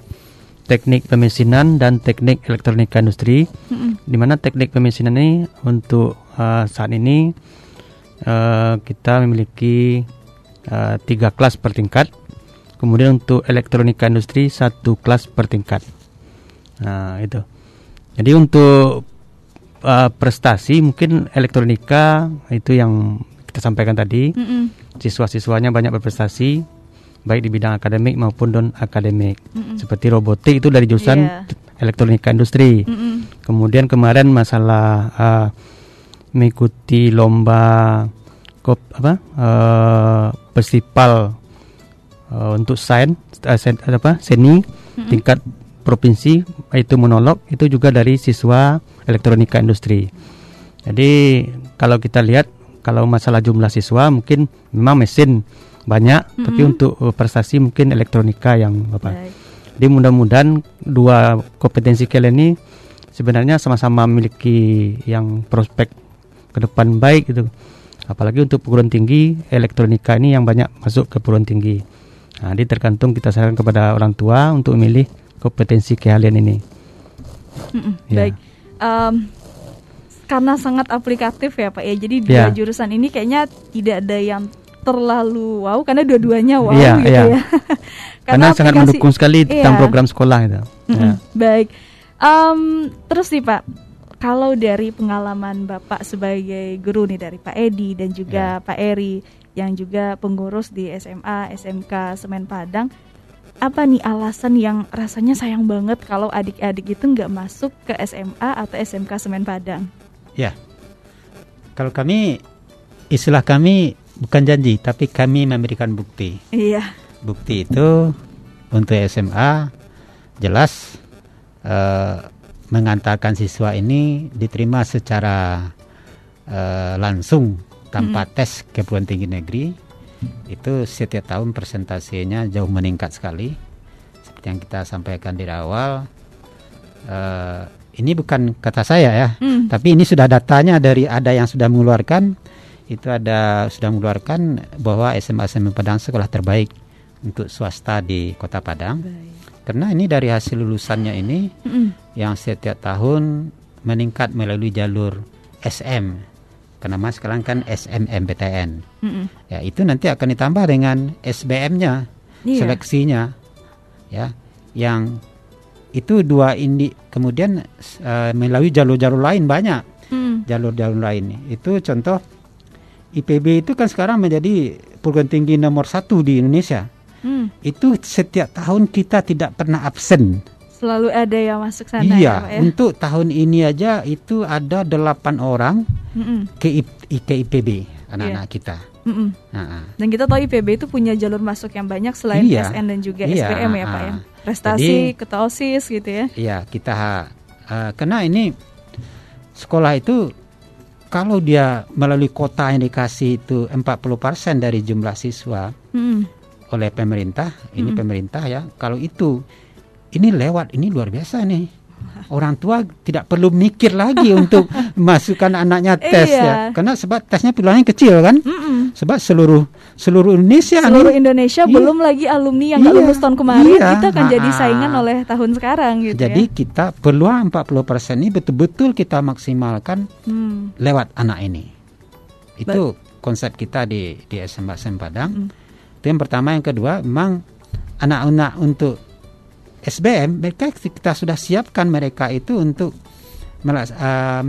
Teknik pemesinan dan teknik elektronika industri. Mm-mm. Di mana teknik pemesinan ini untuk uh, saat ini uh, kita memiliki uh, tiga kelas per tingkat. Kemudian untuk elektronika industri satu kelas per tingkat. Nah itu. Jadi untuk uh, prestasi mungkin elektronika itu yang kita sampaikan tadi. Mm-mm. Siswa-siswanya banyak berprestasi baik di bidang akademik maupun non akademik. Mm-mm. Seperti robotik itu dari jurusan Iya. elektronika industri. Mm-mm. Kemudian kemarin masalah uh, mengikuti lomba kop apa uh, festival uh, untuk sains uh, sen- apa seni tingkat provinsi itu monolog itu juga dari siswa elektronika industri. Jadi kalau kita lihat kalau masalah jumlah siswa mungkin memang mesin banyak tapi untuk uh, prestasi mungkin elektronika yang apa. Baik. Jadi mudah-mudahan dua kompetensi kalian ini sebenarnya sama-sama memiliki yang prospek ke depan baik gitu. Apalagi untuk perguruan tinggi elektronika ini yang banyak masuk ke perguruan tinggi. Nah, jadi tergantung kita sarankan kepada orang tua untuk memilih kompetensi keahlian ini. Mm-mm. Ya. Baik. Em, karena sangat aplikatif ya Pak ya. Jadi dua Ya. jurusan ini kayaknya tidak ada yang terlalu wow karena dua-duanya wow Iya, gitu iya. ya. Karena, sangat aplikasi- mendukung sekali tentang Iya. program sekolah itu. Mm-mm. Ya. Baik. Em, terus nih Pak, kalau dari pengalaman Bapak sebagai guru nih dari Pak Edi dan juga Pak Eri yang juga pengurus di SMA, SMK Semen Padang, apa nih alasan yang rasanya sayang banget kalau adik-adik itu nggak masuk ke SMA atau SMK Semen Padang? Ya. Kalau kami istilah kami bukan janji tapi kami memberikan bukti. Iya. Bukti itu untuk SMA jelas eh, mengantarkan siswa ini diterima secara eh, langsung tanpa tes ke perguruan tinggi negeri itu setiap tahun persentasenya jauh meningkat sekali seperti yang kita sampaikan di awal eh, ini bukan kata saya ya Hmm. tapi ini sudah datanya dari ada yang sudah mengeluarkan itu ada sudah mengeluarkan bahwa SMA SMA Padang sekolah terbaik untuk swasta di Kota Padang. Karena ini dari hasil lulusannya ini Mm-mm. yang setiap tahun meningkat melalui jalur SM. Karena mas sekarang kan SMMPTN. Ya, itu nanti akan ditambah dengan SBM-nya, Iya. seleksinya. Ya, yang itu dua ini kemudian eh, melalui jalur-jalur lain banyak Mm. jalur-jalur lain. Itu contoh IPB itu kan sekarang menjadi perguruan tinggi nomor satu di Indonesia. Mm. Itu setiap tahun kita tidak pernah absen. Selalu ada yang masuk sana iya, ya Pak ya. untuk tahun ini aja itu ada delapan orang Mm-mm. ke, ke IPB anak-anak Iya. kita. Nah, ah. Dan kita tahu IPB itu punya jalur masuk yang banyak selain Iya. SN dan juga Iya, SPM ya Pak ya. ah. Prestasi, Jadi- ketua OSIS gitu ya. Iya, kita uh, karena ini sekolah itu kalau dia melalui kota yang dikasih itu 40% dari jumlah siswa Mm. oleh pemerintah, ini pemerintah ya. Kalau itu ini lewat, ini luar biasa nih. Orang tua tidak perlu mikir lagi untuk masukkan anaknya tes Iya. ya. Karena sebab tesnya pilihannya kecil kan? Mm-mm. Sebab seluruh seluruh Indonesia Seluruh. Indonesia Iya. belum lagi alumni yang Iya, lulus tahun kemarin iya, itu akan jadi ah, saingan oleh tahun sekarang gitu Jadi ya. kita peluang 40% ini betul-betul kita maksimalkan Hmm. lewat anak ini. Itu konsep kita di di SMA Padang. Mm. Itu yang pertama, yang kedua, memang anak-anak untuk SBM mereka kita sudah siapkan mereka itu untuk melas- eh,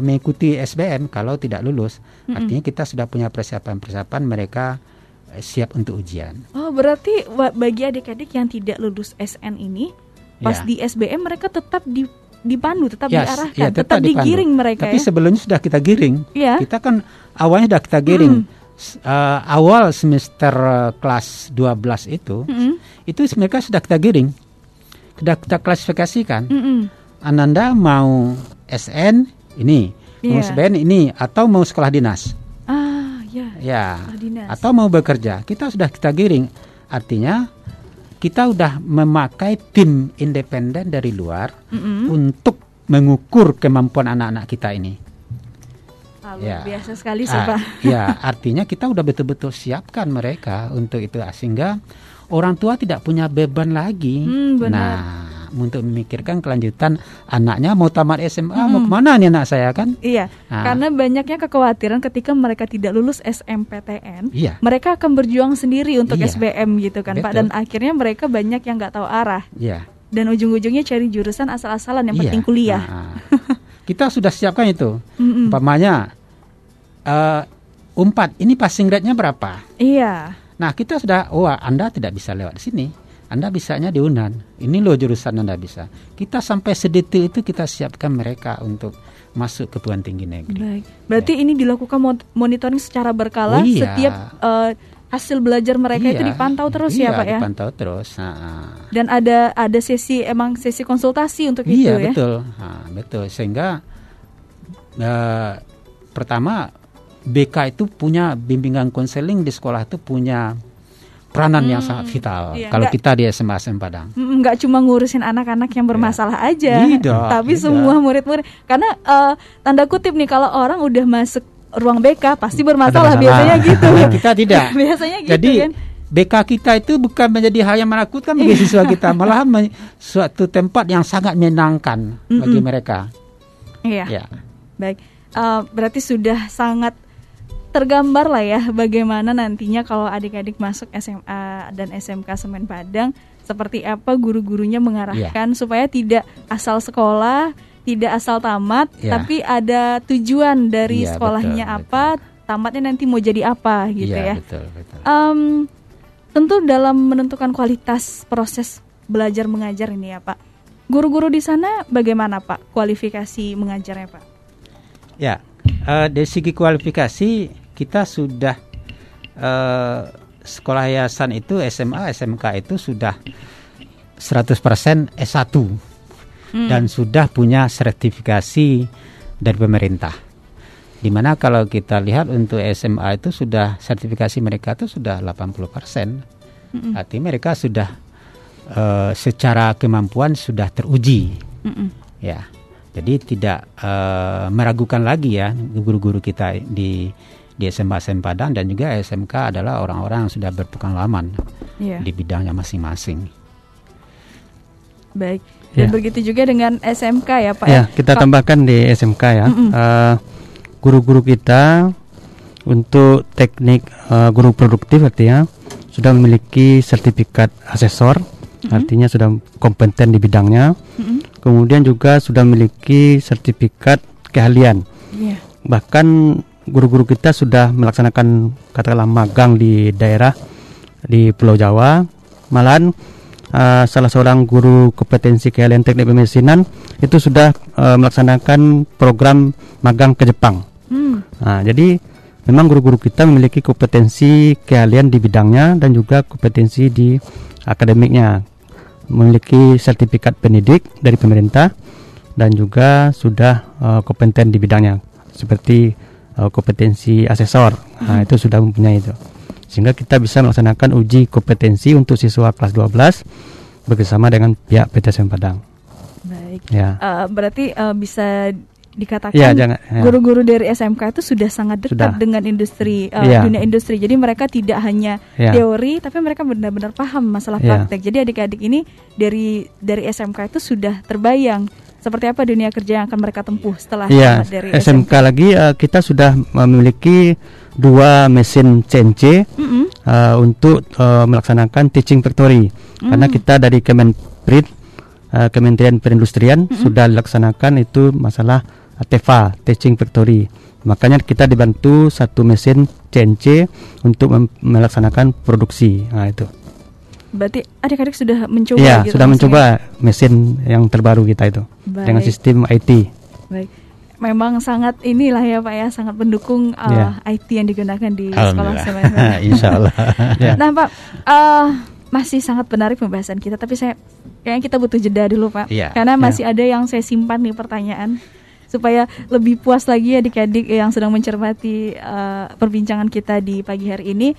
mengikuti SBM kalau tidak lulus. Artinya kita sudah punya persiapan-persiapan mereka eh, siap untuk ujian. Oh, berarti bagi adik-adik yang tidak lulus SN ini pas Ya. di SBM mereka tetap di dipandu, tetap Ya, diarahkan, ya, tetap, dipandu. digiring mereka Tapi ya. sebelumnya sudah kita giring. Iya. Kita kan awalnya sudah kita giring. S- eh, awal semester eh, kelas 12 itu, Mm-mm. itu mereka sudah kita giring. Sudah kita klasifikasikan. Mm-mm. Ananda mau SN ini, mau Iya. SBN ini atau mau sekolah dinas. Ah, ya. Ya. Sekolah dinas. Atau mau bekerja. Kita sudah kita giring. Artinya kita sudah memakai tim independen dari luar Mm-mm. untuk mengukur kemampuan anak-anak kita ini. Ah, Ya. biasa sekali sih, Ah, Pak. ya, artinya kita udah betul-betul siapkan mereka untuk itu sehingga orang tua tidak punya beban lagi. Hmm, benar. Nah, untuk memikirkan kelanjutan anaknya mau tamat SMA mau ke mana nih anak saya kan? Iya, Ah. karena banyaknya kekhawatiran ketika mereka tidak lulus SMPTN, Iya. mereka akan berjuang sendiri untuk Iya. SBM gitu kan, Pak. Betul. Dan akhirnya mereka banyak yang nggak tahu arah Iya. dan ujung-ujungnya cari jurusan asal-asalan yang Iya. penting kuliah. Nah, kita sudah siapkan itu. Mm-mm. Umpamanya eh umpat ini passing grade-nya berapa? Iya, Nah, kita sudah oh Anda tidak bisa lewat sini. Anda bisanya di Unan. Ini loh jurusan Anda bisa. Kita sampai sedetail itu kita siapkan mereka untuk masuk ke perguruan tinggi negeri. baik. Berarti ini dilakukan mo- monitoring secara berkala Oh, iya. setiap eh, hasil belajar mereka itu Iya. dipantau terus iya, ya, Pak ya. dipantau terus. Nah, Dan ada ada sesi emang sesi konsultasi untuk itu iya ya. betul, betul. Sehingga eh, pertama BK itu punya bimbingan konseling di sekolah itu punya peranan yang sangat vital. Iya, Kalau kita di SMA SM Padang. Mm, nggak cuma ngurusin anak-anak yang bermasalah aja, Tidak, tapi tidak. semua murid-murid. Karena eh, tanda kutip nih kalau orang udah masuk ruang BK pasti bermasalah biasanya gitu. kita tidak. biasanya gitu Jadi kan. BK kita itu bukan menjadi hal yang menakutkan bagi siswa kita, malah men- suatu tempat yang sangat menyenangkan bagi mereka. Iya. Ya. Baik. Eh, berarti sudah sangat tergambar lah ya bagaimana nantinya kalau adik-adik masuk SMA dan SMK Semen Padang seperti apa guru-gurunya mengarahkan Iya. supaya tidak asal sekolah, tidak asal tamat, Iya. tapi ada tujuan dari Iya, sekolahnya betul, apa, tamatnya nanti mau jadi apa gitu Iya, ya. betul, betul. Em, tentu dalam menentukan kualitas proses belajar mengajar ini ya Pak. Guru-guru di sana bagaimana Pak kualifikasi mengajarnya Pak? Ya, eh, dari segi kualifikasi kita sudah eh, sekolah yayasan itu SMA, SMK itu sudah 100% S1 dan sudah punya sertifikasi dari pemerintah. Di mana kalau kita lihat untuk SMA itu sudah sertifikasi mereka itu sudah 80%. Artinya mereka sudah eh, secara kemampuan sudah teruji. Mm-mm. Ya, jadi tidak eh, meragukan lagi ya guru-guru kita di di SMA SM Padang dan juga SMK adalah orang-orang yang sudah berpengalaman Iya. di bidangnya masing-masing. Baik. Dan Ya. begitu juga dengan SMK ya Pak. Ya, kita Ka- tambahkan di SMK ya. Eh, guru-guru kita untuk teknik eh, guru produktif artinya sudah memiliki sertifikat asesor, artinya sudah kompeten di bidangnya. Mm-mm. Kemudian juga sudah memiliki sertifikat keahlian. Iya. Bahkan guru-guru kita sudah melaksanakan katakanlah magang di daerah di Pulau Jawa. Malahan eh, salah seorang guru kompetensi keahlian teknik pemesinan itu sudah eh, melaksanakan program magang ke Jepang. Hmm. Nah, jadi memang guru-guru kita memiliki kompetensi keahlian di bidangnya dan juga kompetensi di akademiknya. Memiliki sertifikat pendidik dari pemerintah dan juga sudah eh, kompeten di bidangnya seperti eh, kompetensi asesor. Nah, itu sudah mempunyai itu. Sehingga kita bisa melaksanakan uji kompetensi untuk siswa kelas 12 bekerjasama dengan pihak PTSM Padang. Baik. Ya. Eh, berarti eh, bisa dikatakan Ya, jangan- ya. guru-guru dari SMK itu sudah sangat dekat Sudah. dengan industri eh, Ya. dunia industri. Jadi mereka tidak hanya Ya. teori tapi mereka benar-benar paham masalah Ya. praktek. Jadi adik-adik ini dari dari SMK itu sudah terbayang seperti apa dunia kerja yang akan mereka tempuh setelah tamat dari SMK lagi eh, kita sudah memiliki dua mesin CNC Mm-mm. eh, untuk eh, melaksanakan teaching factory. Karena kita dari Kemenprin, eh, Kementerian Perindustrian sudah dilaksanakan itu masalah TEFA, teaching factory. Makanya kita dibantu satu mesin CNC untuk melaksanakan produksi. Nah itu. Berarti adik-adik sudah mencoba Iya, gitu sudah langsung ya? mencoba mesin yang terbaru kita itu dengan Baik. sistem IT. Baik. Memang sangat inilah ya Pak ya, sangat mendukung uh, Ya. IT yang digunakan di sekolah semen. Insya Allah. Ya. Nah Pak, uh, masih sangat menarik pembahasan kita, tapi saya kayaknya kita butuh jeda dulu Pak, Iya. karena masih ada yang saya simpan nih pertanyaan supaya lebih puas lagi adik-adik yang sedang mencermati uh, perbincangan kita di pagi hari ini.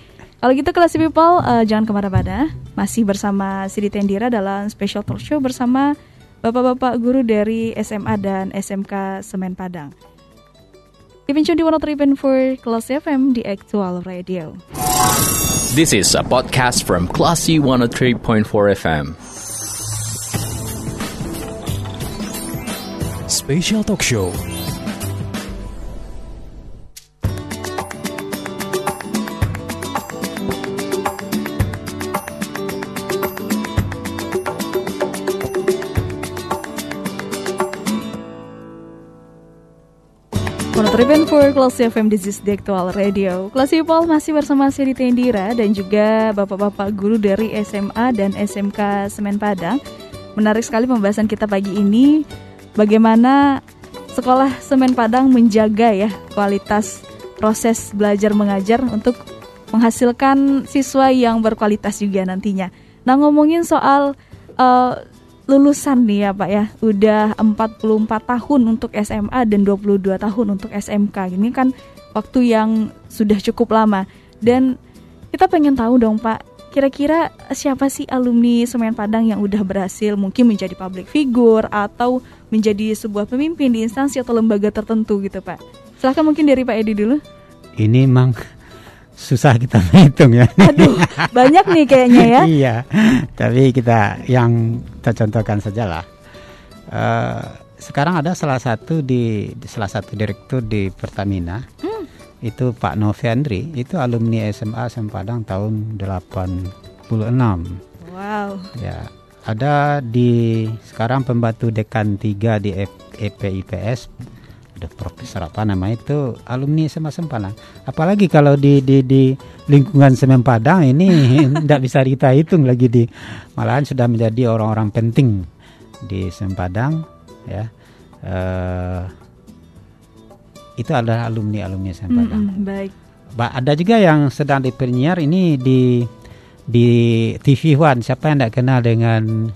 Kalau gitu kelas people uh, jangan ke mana-mana, masih bersama Sidi Tendira dalam special talk show bersama bapak-bapak guru dari SMA dan SMK Semen Padang. Keep in tune di 103.4 Kelas FM di Actual Radio. This is a podcast from Classy 103.4 FM. Special Talk Show. Monotriben for Kelas FM This is the Radio. Kelas People masih bersama saya Dita Indira Dan juga bapak-bapak guru dari SMA dan SMK Semen Padang. Menarik sekali pembahasan kita pagi ini. Bagaimana sekolah Semen Padang menjaga ya kualitas proses belajar mengajar Untuk menghasilkan siswa yang berkualitas juga nantinya. Nah ngomongin soal uh, lulusan nih ya Pak ya. Udah 44 tahun untuk SMA dan 22 tahun untuk SMK ini kan waktu yang sudah cukup lama. Dan kita pengen tahu dong Pak kira-kira siapa sih alumni Semen Padang yang udah berhasil mungkin menjadi public figure atau menjadi sebuah pemimpin di instansi atau lembaga tertentu gitu Pak? Silahkan mungkin dari Pak Edi dulu. Ini mang susah kita menghitung ya. Aduh, banyak nih kayaknya ya. iya, tapi kita yang kita contohkan saja lah. Uh, sekarang ada salah satu di, di salah satu direktur di Pertamina, hmm. itu Pak Noviandri, itu alumni SMA SM Padang tahun 86. Wow. Ya, ada di sekarang pembantu dekan 3 di EPIPS ada profesor apa nama itu alumni SMA Sempadan. Apalagi kalau di di di lingkungan Semen Padang ini tidak bisa kita hitung lagi di malahan sudah menjadi orang-orang penting di Semen Padang ya. Uh, itu adalah alumni alumni Semen Padang. Mm -hmm, baik. Ba ada juga yang sedang di premier ini di di TV One. Siapa yang tidak kenal dengan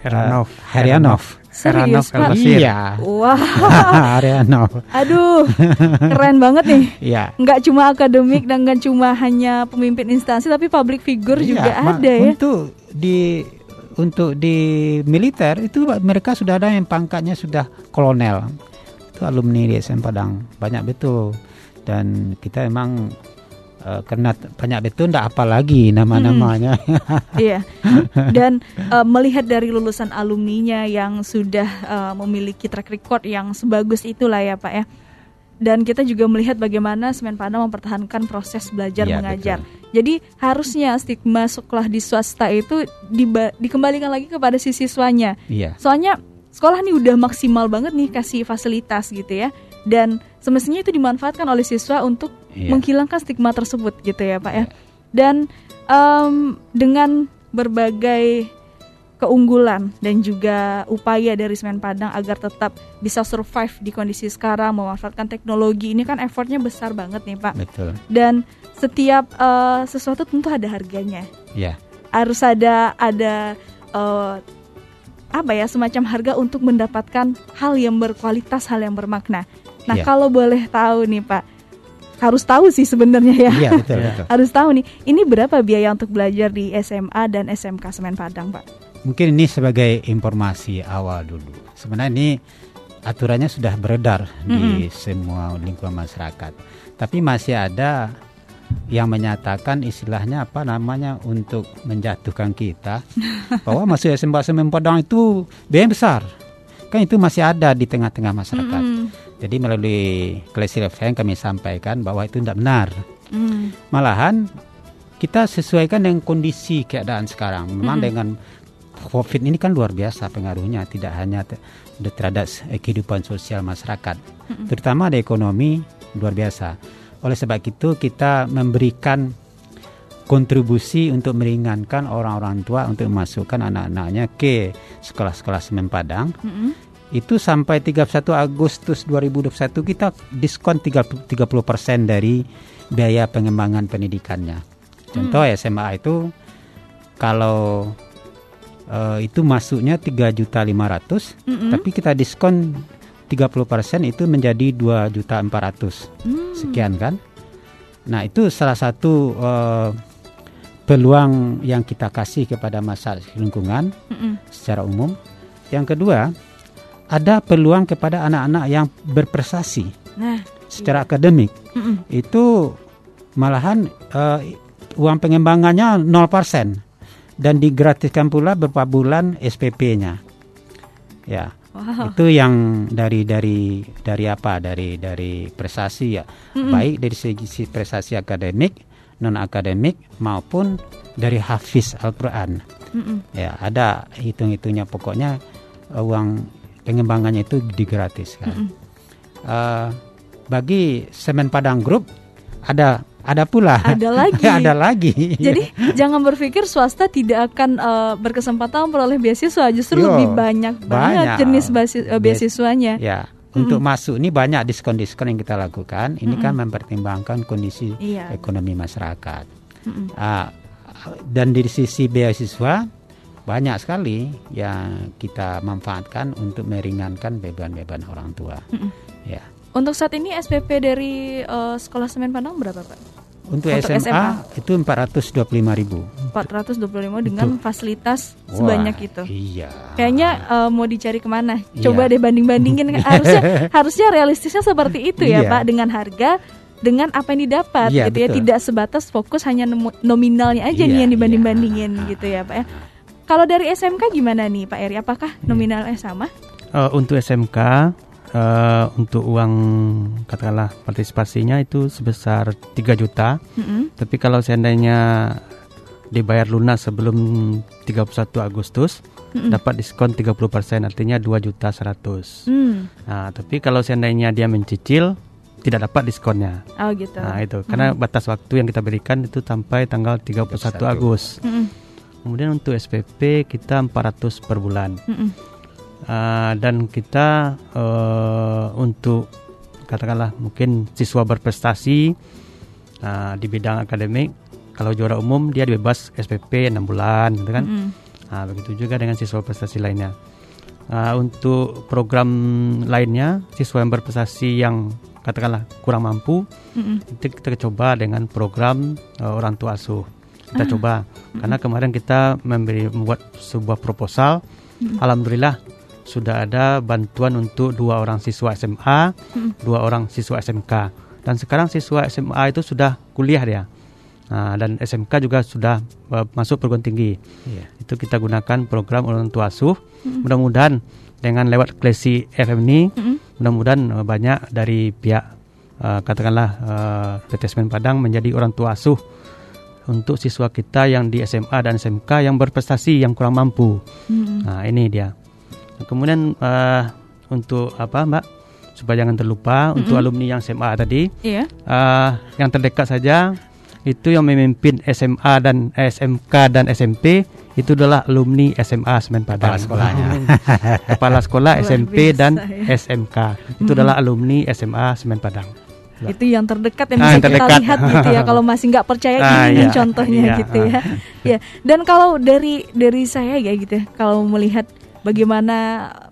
Heranov? Uh, Herianov. Serius Pak? Iya. Wah. Wow. Ariano. Aduh, keren banget nih. Iya. Nggak cuma akademik dan nggak cuma hanya pemimpin instansi, tapi public figure iya, juga ada ya. Untuk di untuk di militer itu mereka sudah ada yang pangkatnya sudah kolonel. Itu alumni di SM Padang banyak betul. Dan kita emang Uh, karena banyak betul ndak apa lagi nama-namanya. Hmm. iya. Dan uh, melihat dari lulusan alumninya yang sudah uh, memiliki track record yang sebagus itulah ya Pak ya. Dan kita juga melihat bagaimana Semen Padang mempertahankan proses belajar Iya, mengajar. betul. Jadi harusnya stigma sekolah di swasta itu dikembalikan lagi kepada si siswanya. Iya. Soalnya sekolah nih udah maksimal banget nih kasih fasilitas gitu ya. Dan semestinya itu dimanfaatkan oleh siswa untuk Iya. menghilangkan stigma tersebut gitu ya Pak ya. Dan em, dengan berbagai keunggulan dan juga upaya dari Semen Padang agar tetap bisa survive di kondisi sekarang memanfaatkan teknologi ini kan effortnya besar banget nih Pak. Betul. Dan setiap eh, sesuatu tentu ada harganya Iya. harus ada ada eh, apa ya semacam harga untuk mendapatkan hal yang berkualitas, hal yang bermakna. Nah, Iya. kalau boleh tahu nih, Pak. Harus tahu sih sebenarnya ya. Iya, betul, betul. harus tahu nih, ini berapa biaya untuk belajar di SMA dan SMK Semen Padang, Pak? Mungkin ini sebagai informasi awal dulu. Sebenarnya ini aturannya sudah beredar di semua lingkungan masyarakat. Tapi masih ada yang menyatakan istilahnya apa namanya untuk menjatuhkan kita bahwa masuk SMA Semen Padang itu biaya besar. Kan itu masih ada di tengah-tengah masyarakat. Jadi melalui Klesi FM kami sampaikan bahwa itu tidak benar. Hmm. Malahan kita sesuaikan dengan kondisi keadaan sekarang. Memang dengan COVID ini kan luar biasa pengaruhnya tidak hanya te- terhadap eh, kehidupan sosial masyarakat, terutama ada ekonomi luar biasa. Oleh sebab itu kita memberikan kontribusi untuk meringankan orang-orang tua untuk memasukkan anak-anaknya ke sekolah-sekolah Semen Padang. Itu sampai 31 Agustus 2021 kita diskon 30 30% dari biaya pengembangan pendidikannya. Contoh SMA itu kalau eh, itu masuknya 3.500 tapi kita diskon 30% itu menjadi 2.400 sekian kan. Nah, itu salah satu eh, peluang yang kita kasih kepada masyarakat lingkungan secara umum. Yang kedua, ada peluang kepada anak-anak yang berprestasi Nah, secara akademik. Mm-mm. Itu malahan eh, uang pengembangannya 0% dan digratiskan pula beberapa bulan SPP-nya. Ya, Wow. Itu yang dari dari dari apa? Dari dari prestasi ya, baik dari segi si prestasi akademik, non akademik maupun dari hafiz Al-Qur'an. Mm-mm. Ya, ada hitung-hitungnya pokoknya eh, uang pengembangannya itu digratiskan. Eh, bagi Semen Padang Group ada ada pula Ada lagi. ada lagi. Jadi jangan berpikir swasta tidak akan eh, berkesempatan memperoleh beasiswa, justru Yo, lebih banyak banget banyak. jenis basi- eh, beasiswanya. Ya, untuk masuk ini banyak diskon-diskon yang kita lakukan. Ini kan mempertimbangkan kondisi Iya. ekonomi masyarakat. Mm-mm. Ah, dan dari sisi beasiswa banyak sekali yang kita manfaatkan untuk meringankan beban-beban orang tua. Ya. Untuk saat ini SPP dari eh, Sekolah Semen Padang berapa, Pak? Untuk, Untuk SMA, SMA? itu 425 ribu. 425 dengan fasilitas sebanyak itu. Iya. Kayaknya eh, mau dicari ke mana? Iya. Coba deh banding-bandingin. harusnya harusnya realistisnya seperti itu ya Iya. Pak, dengan harga, dengan apa yang didapat Iya, gitu ya. betul. Tidak sebatas fokus hanya nominalnya aja nih Iya, yang dibanding-bandingin iya. gitu ya Pak ya. Kalau dari SMK gimana nih Pak Eri? Apakah Iya. nominalnya sama? Eh, untuk SMK eh, untuk uang katakanlah partisipasinya itu sebesar 3 juta. Mm-mm. Tapi kalau seandainya dibayar lunas sebelum 31 Agustus Mm-mm. dapat diskon 30% artinya 2 juta 100. Hmm. Nah, tapi kalau seandainya dia mencicil tidak dapat diskonnya. Oh gitu. Nah, itu karena batas waktu yang kita berikan itu sampai tanggal 31 Agustus. Mm-mm. Kemudian untuk SPP kita 400 per bulan. Mm-mm. Ah, dan kita eh, untuk katakanlah mungkin siswa berprestasi ah, di bidang akademik kalau juara umum dia bebas SPP 6 bulan gitu kan. Mm-mm. Nah, begitu juga dengan siswa prestasi lainnya. Nah, untuk program lainnya siswa yang berprestasi yang katakanlah kurang mampu Mm-mm. itu kita coba dengan program eh, orang tua asuh. Kita coba karena kemarin kita memberi membuat sebuah proposal. Alhamdulillah sudah ada bantuan untuk dua orang siswa SMA, dua orang siswa SMK. Dan sekarang siswa SMA itu sudah kuliah dia. Nah, dan SMK juga sudah eh, masuk perguruan tinggi. Iya. Itu kita gunakan program orang tua asuh. Mudah-mudahan dengan lewat Klesi FM ini, mudah-mudahan eh, banyak dari pihak eh, katakanlah eh, PT Semen Padang menjadi orang tua asuh untuk siswa kita yang di SMA dan SMK yang berprestasi yang kurang mampu. Mm-mm. Nah, ini dia. Nah, Kemudian eh, untuk apa, Mbak? Supaya jangan terlupa untuk alumni yang SMA tadi, Iya. eh, yang terdekat saja itu yang memimpin SMA dan eh, SMK dan SMP itu adalah alumni SMA Semen Padang. Kepala sekolahnya. Kepala sekolah SMP dan ya. SMK. Itu adalah alumni SMA Semen Padang. Itu yang terdekat yang Ah, bisa yang kita terdekat. lihat gitu ya. Kalau masih nggak percaya Ah, ini iya. contohnya Iya, gitu ya. Ya. Dan kalau dari dari saya ya gitu, ya, kalau melihat bagaimana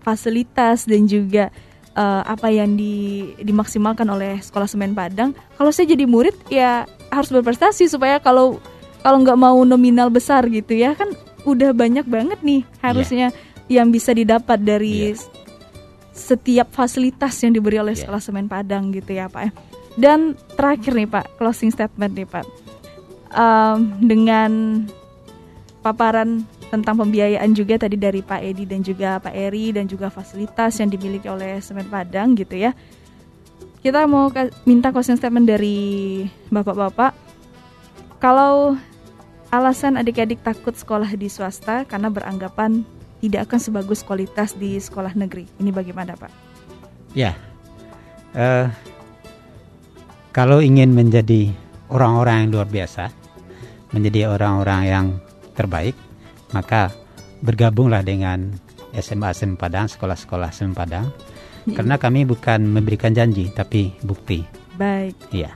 fasilitas dan juga eh, apa yang di, dimaksimalkan oleh sekolah semen Padang, kalau saya jadi murid ya harus berprestasi supaya kalau kalau nggak mau nominal besar gitu ya kan udah banyak banget nih harusnya yang bisa didapat dari Iya. setiap fasilitas yang diberi oleh Iya. sekolah semen Padang gitu ya Pak. Dan terakhir nih Pak, closing statement nih Pak. Em, dengan paparan tentang pembiayaan juga tadi dari Pak Edi dan juga Pak Eri dan juga fasilitas yang dimiliki oleh Semen Padang gitu ya. Kita mau minta closing statement dari Bapak-bapak. Kalau alasan adik-adik takut sekolah di swasta karena beranggapan tidak akan sebagus kualitas di sekolah negeri. Ini bagaimana Pak? Ya, eh, kalau ingin menjadi orang-orang yang luar biasa, menjadi orang-orang yang terbaik, maka bergabunglah dengan SMA Sem Padang, sekolah-sekolah Sem Padang. Karena kami bukan memberikan janji, tapi bukti. Baik. Iya,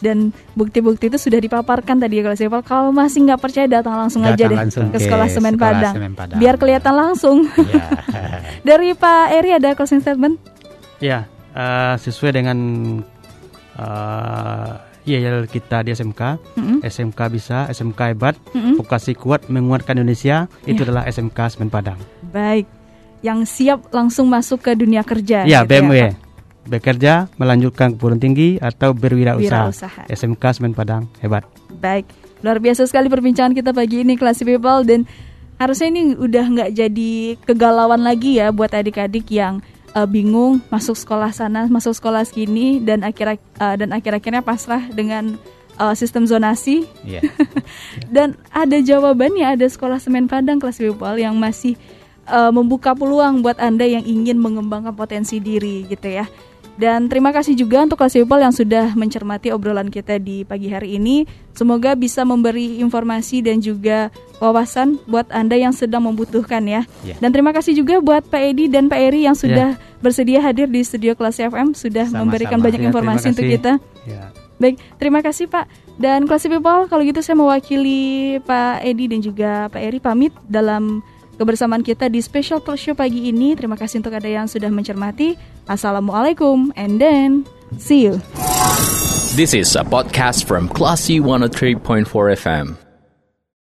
dan bukti-bukti itu sudah dipaparkan tadi ya kalau saya kalau masih nggak percaya datang langsung aja Datang deh langsung ke ke sekolah semen sekolah Padang Semen Padang. biar kelihatan langsung Iya. dari Pak Eri ada closing statement Ya, eh, sesuai dengan eh IEL kita di SMK, Mm-mm. SMK bisa, SMK hebat, Mm-mm. vokasi kuat menguatkan Indonesia, itu Ya. adalah SMK Semen Padang. baik yang siap langsung masuk ke dunia kerja Ya, gitu BMW. Pak. Bekerja, melanjutkan ke perguruan tinggi atau berwirausaha. Wirausaha. SMK Semen Padang hebat. baik luar biasa sekali perbincangan kita pagi ini Classy People dan harusnya ini udah nggak jadi kegalauan lagi ya buat adik-adik yang uh, bingung masuk sekolah sana, masuk sekolah sini dan akhir uh, dan akhir-akhirnya pasrah dengan uh, sistem zonasi. Iya. dan ada jawabannya, ada sekolah semen Padang kelas people yang masih uh, membuka peluang buat Anda yang ingin mengembangkan potensi diri gitu ya. Dan terima kasih juga untuk kelas people yang sudah mencermati obrolan kita di pagi hari ini. Semoga bisa memberi informasi dan juga wawasan buat Anda yang sedang membutuhkan ya. Yeah. Dan terima kasih juga buat Pak Edi dan Pak Eri yang sudah yeah. bersedia hadir di studio kelas FM sudah Sama-sama. memberikan banyak Ya, informasi untuk kita. Ya. Baik, terima kasih Pak. Dan Classy People, kalau gitu saya mewakili Pak Edi dan juga Pak Eri pamit dalam kebersamaan kita di special talk show pagi ini. Terima kasih untuk ada yang sudah mencermati. Assalamualaikum and then see you. This is a podcast from Classy 103.4 FM.